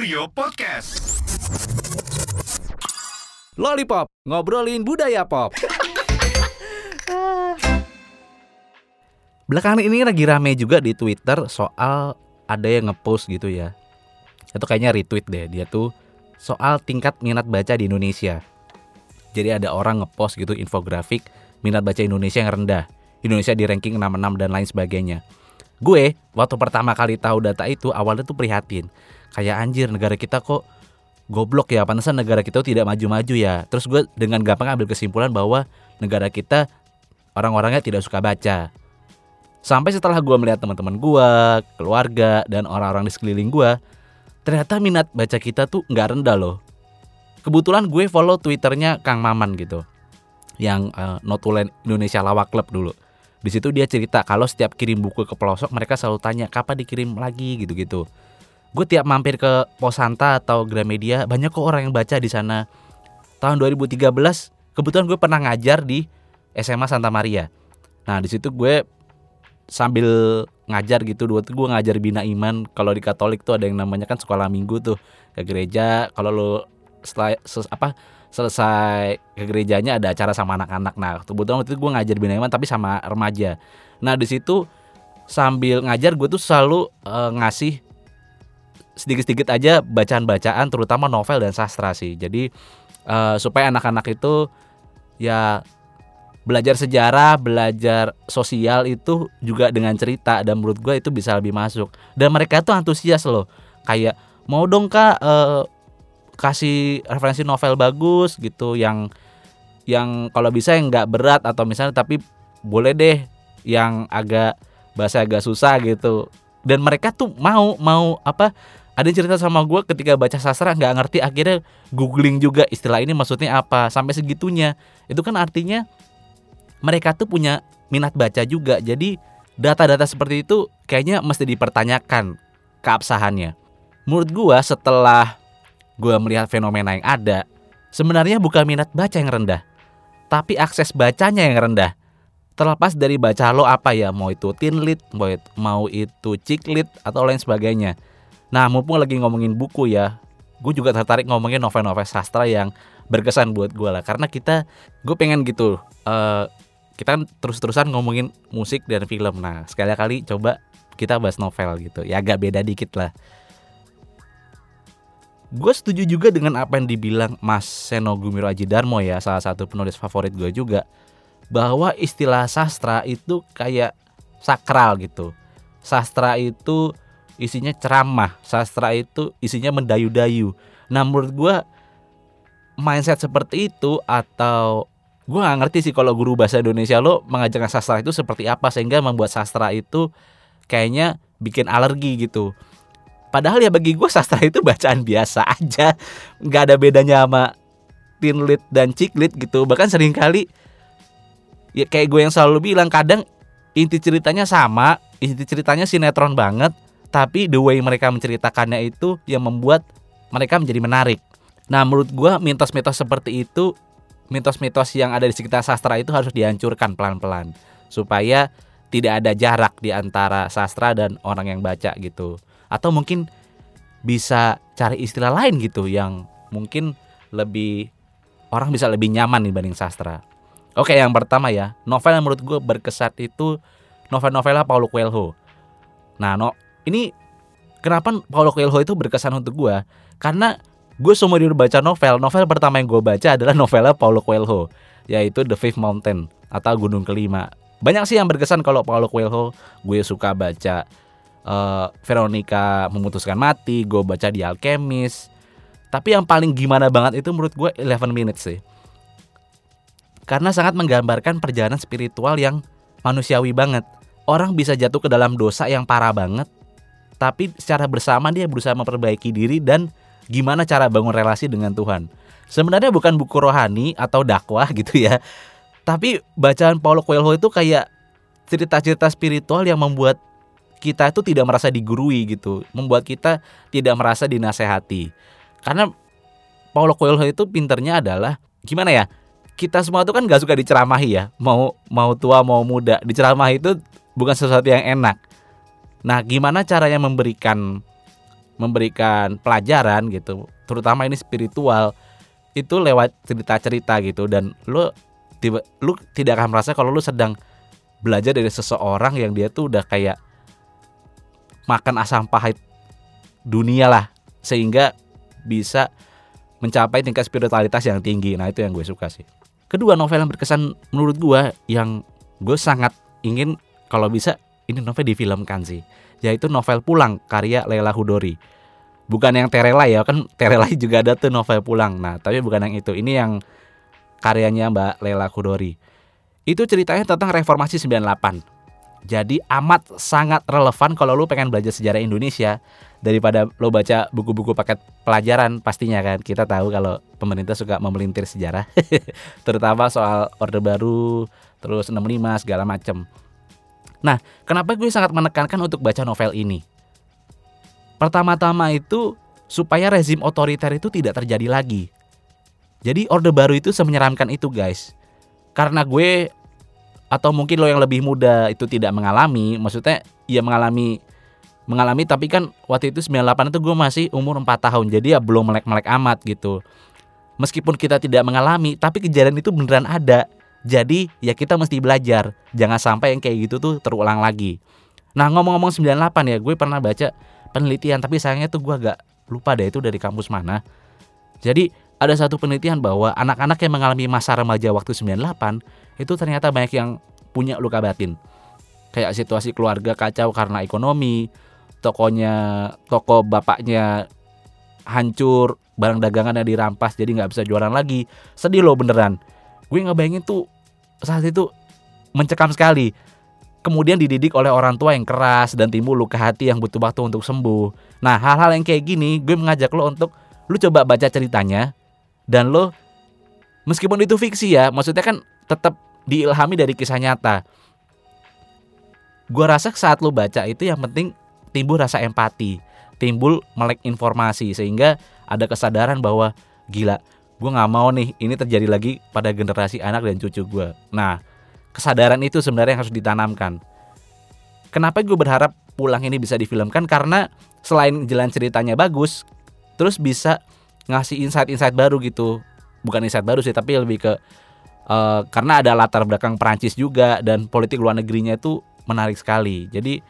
Kurio Podcast. Lollipop, ngobrolin budaya pop. Belakangan ini lagi rame juga di Twitter soal ada yang ngepost gitu ya. Itu kayaknya retweet deh. Dia tuh soal tingkat minat baca di Indonesia. Jadi ada orang ngepost gitu infografik minat baca Indonesia yang rendah. Indonesia di ranking 66 dan lain sebagainya. Gue waktu pertama kali tahu data itu awalnya tuh prihatin. Kayak anjir negara kita kok goblok ya, pantesan negara kita tidak maju-maju ya. Terus gue dengan gampang ambil kesimpulan bahwa negara kita orang-orangnya tidak suka baca. Sampai setelah gue melihat teman-teman gue, keluarga, dan orang-orang di sekeliling gue, ternyata minat baca kita tuh nggak rendah loh. Kebetulan gue follow twitternya Kang Maman gitu, yang uh, Notulen Indonesia Lawak Club dulu. Di situ dia cerita kalau setiap kirim buku ke pelosok mereka selalu tanya kapan dikirim lagi gitu-gitu. Gue tiap mampir ke Posanta atau Gramedia banyak kok orang yang baca di sana. Tahun 2013 kebetulan gue pernah ngajar di SMA Santa Maria. Nah di situ gue sambil ngajar gitu dua gue ngajar bina iman kalau di Katolik tuh ada yang namanya kan sekolah minggu tuh ke gereja kalau lo setelah ses, apa selesai ke gerejanya ada acara sama anak-anak. Nah, kebetulan waktu itu gue ngajar bina iman tapi sama remaja. Nah, di situ sambil ngajar gue tuh selalu uh, ngasih sedikit-sedikit aja bacaan-bacaan terutama novel dan sastra sih. Jadi uh, supaya anak-anak itu ya belajar sejarah, belajar sosial itu juga dengan cerita dan menurut gue itu bisa lebih masuk. Dan mereka tuh antusias loh. Kayak mau dong kak uh, kasih referensi novel bagus gitu yang yang kalau bisa yang nggak berat atau misalnya tapi boleh deh yang agak bahasa agak susah gitu. Dan mereka tuh mau mau apa ada yang cerita sama gue ketika baca sastra nggak ngerti akhirnya googling juga istilah ini maksudnya apa sampai segitunya. Itu kan artinya mereka tuh punya minat baca juga. Jadi data-data seperti itu kayaknya mesti dipertanyakan keabsahannya. Menurut gue setelah gue melihat fenomena yang ada, sebenarnya bukan minat baca yang rendah, tapi akses bacanya yang rendah. Terlepas dari baca lo apa ya, mau itu teen lit, mau itu, mau itu chick lit atau lain sebagainya. Nah, mumpung lagi ngomongin buku ya, gue juga tertarik ngomongin novel-novel sastra yang berkesan buat gue lah. Karena kita, gue pengen gitu, uh, kita kan terus-terusan ngomongin musik dan film. Nah, sekali-kali coba kita bahas novel gitu. Ya agak beda dikit lah gue setuju juga dengan apa yang dibilang Mas Seno Gumiro Aji Darmo ya salah satu penulis favorit gue juga bahwa istilah sastra itu kayak sakral gitu. Sastra itu isinya ceramah sastra itu isinya mendayu-dayu. Nah menurut gue mindset seperti itu atau gue gak ngerti sih kalau guru bahasa Indonesia lo mengajarkan sastra itu seperti apa sehingga membuat sastra itu kayaknya bikin alergi gitu Padahal ya bagi gue sastra itu bacaan biasa aja, nggak ada bedanya sama teen lit dan chick lit gitu. Bahkan sering kali ya kayak gue yang selalu bilang kadang inti ceritanya sama, inti ceritanya sinetron banget, tapi the way mereka menceritakannya itu yang membuat mereka menjadi menarik. Nah menurut gue mitos-mitos seperti itu, mitos-mitos yang ada di sekitar sastra itu harus dihancurkan pelan-pelan supaya tidak ada jarak di antara sastra dan orang yang baca gitu atau mungkin bisa cari istilah lain gitu yang mungkin lebih orang bisa lebih nyaman dibanding sastra. Oke, yang pertama ya, novel yang menurut gue berkesan itu novel-novelnya Paulo Coelho. Nah, no, ini kenapa Paulo Coelho itu berkesan untuk gue? Karena gue semua hidup baca novel, novel pertama yang gue baca adalah novelnya Paulo Coelho, yaitu The Fifth Mountain atau Gunung Kelima. Banyak sih yang berkesan kalau Paulo Coelho, gue suka baca uh, Veronica memutuskan mati, gue baca di Alchemist. Tapi yang paling gimana banget itu menurut gue 11 minutes sih. Karena sangat menggambarkan perjalanan spiritual yang manusiawi banget. Orang bisa jatuh ke dalam dosa yang parah banget, tapi secara bersama dia berusaha memperbaiki diri dan gimana cara bangun relasi dengan Tuhan. Sebenarnya bukan buku rohani atau dakwah gitu ya. Tapi bacaan Paulo Coelho itu kayak cerita-cerita spiritual yang membuat kita itu tidak merasa digurui gitu, membuat kita tidak merasa dinasehati. Karena Paulo Coelho itu pinternya adalah gimana ya? Kita semua itu kan gak suka diceramahi ya, mau mau tua mau muda, diceramahi itu bukan sesuatu yang enak. Nah, gimana caranya memberikan memberikan pelajaran gitu terutama ini spiritual itu lewat cerita-cerita gitu dan lu tiba lu tidak akan merasa kalau lu sedang belajar dari seseorang yang dia tuh udah kayak makan asam pahit dunia lah sehingga bisa mencapai tingkat spiritualitas yang tinggi. Nah, itu yang gue suka sih. Kedua novel yang berkesan menurut gue yang gue sangat ingin kalau bisa ini novel difilmkan sih, yaitu novel Pulang karya Lela Hudori. Bukan yang Terela ya kan Terela juga ada tuh novel pulang. Nah tapi bukan yang itu. Ini yang karyanya Mbak Lela Kudori itu ceritanya tentang reformasi 98 jadi amat sangat relevan kalau lu pengen belajar sejarah Indonesia daripada lo baca buku-buku paket pelajaran pastinya kan kita tahu kalau pemerintah suka memelintir sejarah terutama soal orde baru terus 65 segala macem nah kenapa gue sangat menekankan untuk baca novel ini Pertama-tama itu supaya rezim otoriter itu tidak terjadi lagi. Jadi Orde Baru itu semenyeramkan itu guys. Karena gue atau mungkin lo yang lebih muda itu tidak mengalami, maksudnya ya mengalami mengalami tapi kan waktu itu 98 itu gue masih umur 4 tahun. Jadi ya belum melek-melek amat gitu. Meskipun kita tidak mengalami, tapi kejadian itu beneran ada. Jadi ya kita mesti belajar. Jangan sampai yang kayak gitu tuh terulang lagi. Nah ngomong-ngomong 98 ya, gue pernah baca penelitian tapi sayangnya tuh gue agak lupa deh itu dari kampus mana jadi ada satu penelitian bahwa anak-anak yang mengalami masa remaja waktu 98 itu ternyata banyak yang punya luka batin. Kayak situasi keluarga kacau karena ekonomi tokonya toko bapaknya hancur barang dagangannya dirampas jadi nggak bisa jualan lagi. Sedih loh beneran. Gue nggak bayangin tuh saat itu mencekam sekali. Kemudian dididik oleh orang tua yang keras dan timbul luka hati yang butuh waktu untuk sembuh. Nah, hal-hal yang kayak gini gue mengajak lo untuk lo coba baca ceritanya dan lo meskipun itu fiksi ya, maksudnya kan tetap diilhami dari kisah nyata. Gue rasa saat lo baca itu yang penting timbul rasa empati, timbul melek informasi sehingga ada kesadaran bahwa gila, gue nggak mau nih ini terjadi lagi pada generasi anak dan cucu gue. Nah, kesadaran itu sebenarnya yang harus ditanamkan. Kenapa gue berharap pulang ini bisa difilmkan karena selain jalan ceritanya bagus, terus bisa ngasih insight-insight baru gitu. Bukan insight baru sih, tapi lebih ke uh, karena ada latar belakang Perancis juga dan politik luar negerinya itu menarik sekali. Jadi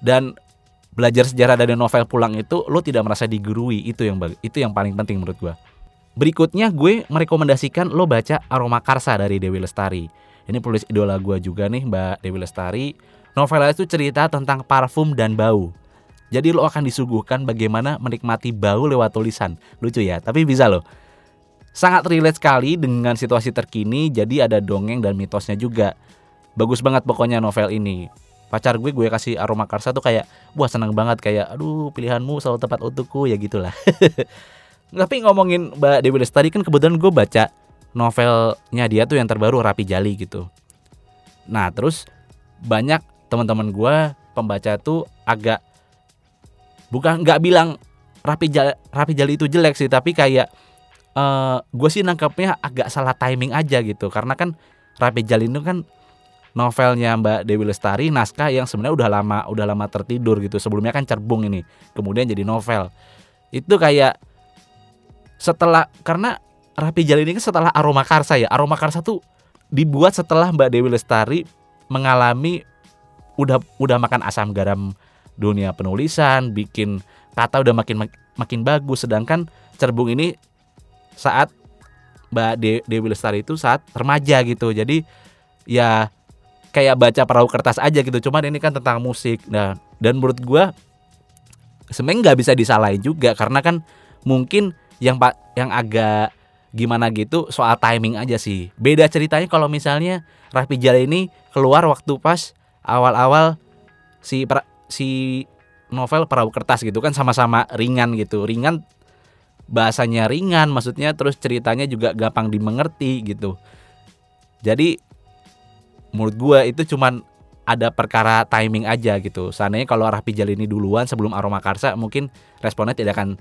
dan belajar sejarah dari novel pulang itu lo tidak merasa digurui itu yang itu yang paling penting menurut gue. Berikutnya gue merekomendasikan lo baca Aroma Karsa dari Dewi Lestari. Ini penulis idola gue juga nih Mbak Dewi Lestari. Novelnya itu cerita tentang parfum dan bau. Jadi lo akan disuguhkan bagaimana menikmati bau lewat tulisan. Lucu ya, tapi bisa loh. Sangat relate sekali dengan situasi terkini, jadi ada dongeng dan mitosnya juga. Bagus banget pokoknya novel ini. Pacar gue gue kasih aroma karsa tuh kayak, wah seneng banget kayak, aduh pilihanmu selalu tepat untukku ya gitulah. Tapi ngomongin Mbak Dewi Lestari kan kebetulan gue baca novelnya dia tuh yang terbaru Rapi Jali gitu. Nah terus banyak teman-teman gue pembaca tuh agak bukan nggak bilang Rapi Jali, Rapi Jali itu jelek sih tapi kayak uh, eh, gue sih nangkepnya agak salah timing aja gitu. Karena kan Rapi Jali itu kan novelnya Mbak Dewi Lestari naskah yang sebenarnya udah lama udah lama tertidur gitu. Sebelumnya kan cerbung ini kemudian jadi novel. Itu kayak setelah karena Rapi Jali ini kan setelah Aroma Karsa ya. Aroma Karsa tuh dibuat setelah Mbak Dewi Lestari mengalami udah udah makan asam garam dunia penulisan, bikin kata udah makin makin bagus. Sedangkan Cerbung ini saat Mbak De Dewi Lestari itu saat remaja gitu. Jadi ya kayak baca perahu kertas aja gitu. Cuman ini kan tentang musik. Nah, dan menurut gua sebenarnya nggak bisa disalahin juga karena kan mungkin yang pak yang agak gimana gitu soal timing aja sih. Beda ceritanya kalau misalnya Rapi Jala ini keluar waktu pas awal-awal si si novel perahu kertas gitu kan sama-sama ringan gitu. Ringan bahasanya ringan maksudnya terus ceritanya juga gampang dimengerti gitu. Jadi menurut gue itu cuman ada perkara timing aja gitu. Seandainya kalau Rapi Jala ini duluan sebelum Aroma Karsa mungkin responnya tidak akan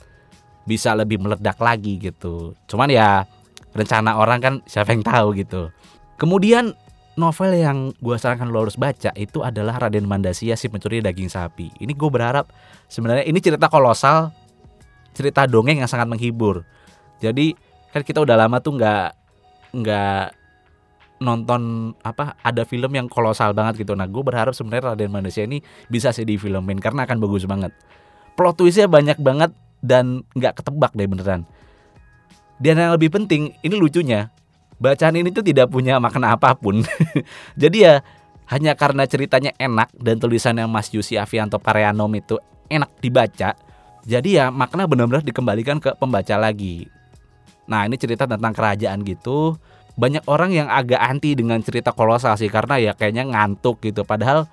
bisa lebih meledak lagi gitu. Cuman ya rencana orang kan siapa yang tahu gitu. Kemudian novel yang gue sarankan lo harus baca itu adalah Raden Mandasia si pencuri daging sapi. Ini gue berharap sebenarnya ini cerita kolosal, cerita dongeng yang sangat menghibur. Jadi kan kita udah lama tuh nggak nggak nonton apa ada film yang kolosal banget gitu. Nah gue berharap sebenarnya Raden Mandasia ini bisa sih di filmin karena akan bagus banget. Plot twistnya banyak banget dan nggak ketebak deh beneran. Dan yang lebih penting ini lucunya bacaan ini tuh tidak punya makna apa pun. Jadi ya hanya karena ceritanya enak dan tulisannya Mas Yusi Avianto Pareanom itu enak dibaca, jadi ya makna benar-benar dikembalikan ke pembaca lagi. Nah ini cerita tentang kerajaan gitu. Banyak orang yang agak anti dengan cerita kolosal sih karena ya kayaknya ngantuk gitu. Padahal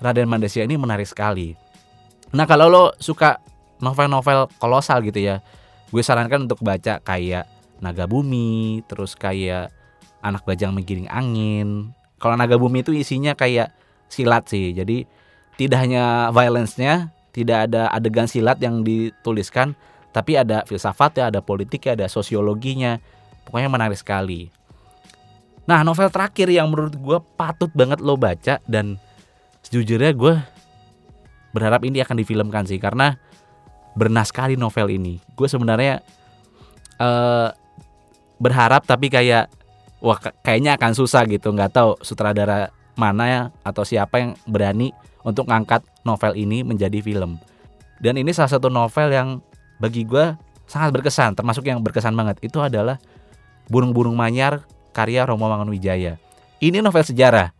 Raden Mandasia ini menarik sekali. Nah kalau lo suka novel-novel kolosal gitu ya, gue sarankan untuk baca kayak naga bumi, terus kayak anak bajang menggiring angin. Kalau naga bumi itu isinya kayak silat sih. Jadi tidak hanya violence-nya, tidak ada adegan silat yang dituliskan, tapi ada filsafatnya, ada politiknya, ada sosiologinya. Pokoknya menarik sekali. Nah, novel terakhir yang menurut gue patut banget lo baca dan sejujurnya gue berharap ini akan difilmkan sih karena bernas sekali novel ini. Gue sebenarnya uh, berharap tapi kayak wah kayaknya akan susah gitu nggak tahu sutradara mana ya atau siapa yang berani untuk ngangkat novel ini menjadi film. Dan ini salah satu novel yang bagi gue sangat berkesan termasuk yang berkesan banget. Itu adalah burung-burung manyar karya Romo Mangunwijaya ini novel sejarah.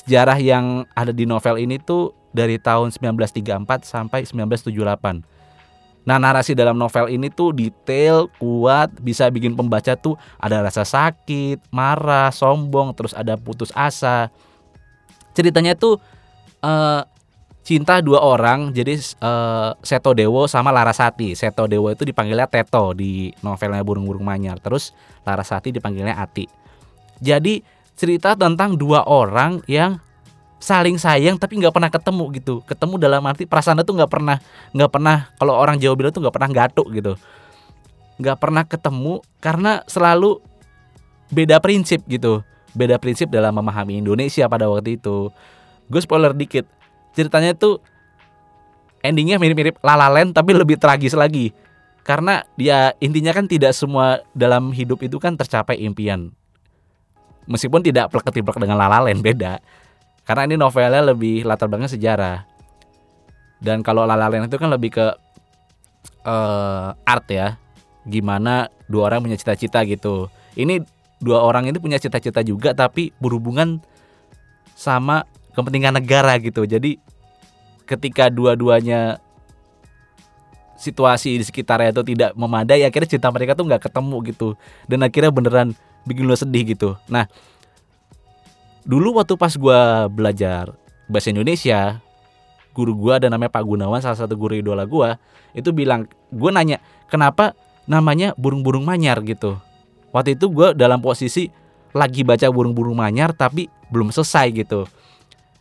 Sejarah yang ada di novel ini tuh dari tahun 1934 sampai 1978 Nah narasi dalam novel ini tuh detail, kuat, bisa bikin pembaca tuh ada rasa sakit, marah, sombong, terus ada putus asa. Ceritanya tuh uh, cinta dua orang, jadi uh, Seto Dewo sama Larasati. Seto Dewo itu dipanggilnya Teto di novelnya Burung-Burung Manyar. Terus Larasati dipanggilnya Ati. Jadi cerita tentang dua orang yang saling sayang tapi nggak pernah ketemu gitu ketemu dalam arti perasaan itu nggak pernah nggak pernah kalau orang Jawa bilang tuh nggak pernah gatuk gitu nggak pernah ketemu karena selalu beda prinsip gitu beda prinsip dalam memahami Indonesia pada waktu itu gue spoiler dikit ceritanya tuh endingnya mirip-mirip lalalen tapi lebih tragis lagi karena dia intinya kan tidak semua dalam hidup itu kan tercapai impian meskipun tidak plek-plek dengan lalalen beda karena ini novelnya lebih latar belakangnya sejarah. Dan kalau La La Land itu kan lebih ke uh, art ya. Gimana dua orang punya cita-cita gitu. Ini dua orang ini punya cita-cita juga tapi berhubungan sama kepentingan negara gitu. Jadi ketika dua-duanya situasi di sekitarnya itu tidak memadai akhirnya cinta mereka tuh nggak ketemu gitu. Dan akhirnya beneran bikin lo sedih gitu. Nah dulu waktu pas gue belajar bahasa Indonesia guru gue ada namanya Pak Gunawan salah satu guru idola gue itu bilang gue nanya kenapa namanya burung-burung manyar? gitu. Waktu itu gue dalam posisi lagi baca burung-burung manyar tapi belum selesai gitu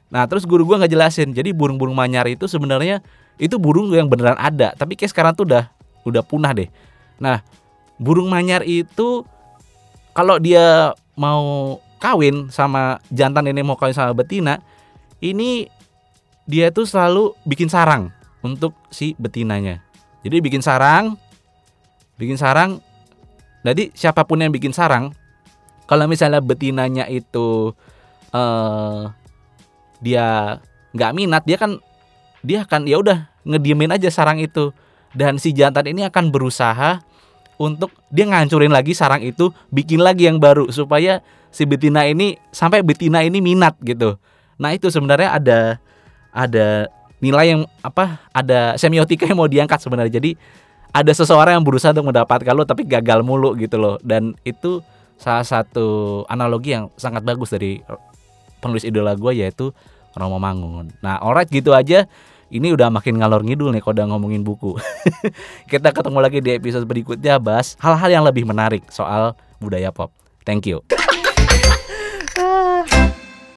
nah terus guru gue nggak jelasin jadi burung-burung manyar itu sebenarnya itu burung yang beneran ada tapi kayak sekarang tuh udah udah punah deh nah burung manyar itu kalau dia mau kawin sama jantan ini mau kawin sama betina, ini dia tuh selalu bikin sarang untuk si betinanya. Jadi bikin sarang, bikin sarang. Jadi siapa pun yang bikin sarang, kalau misalnya betinanya itu uh, dia nggak minat, dia kan dia akan ya udah ngediemin aja sarang itu dan si jantan ini akan berusaha untuk dia ngancurin lagi sarang itu, bikin lagi yang baru supaya si betina ini sampai betina ini minat gitu. Nah itu sebenarnya ada ada nilai yang apa ada semiotika yang mau diangkat sebenarnya. Jadi ada seseorang yang berusaha untuk mendapatkan lo tapi gagal mulu gitu loh. Dan itu salah satu analogi yang sangat bagus dari penulis idola gue yaitu Romo Mangun. Nah alright gitu aja. Ini udah makin ngalor ngidul nih kalau udah ngomongin buku. Kita ketemu lagi di episode berikutnya bahas hal-hal yang lebih menarik soal budaya pop. Thank you.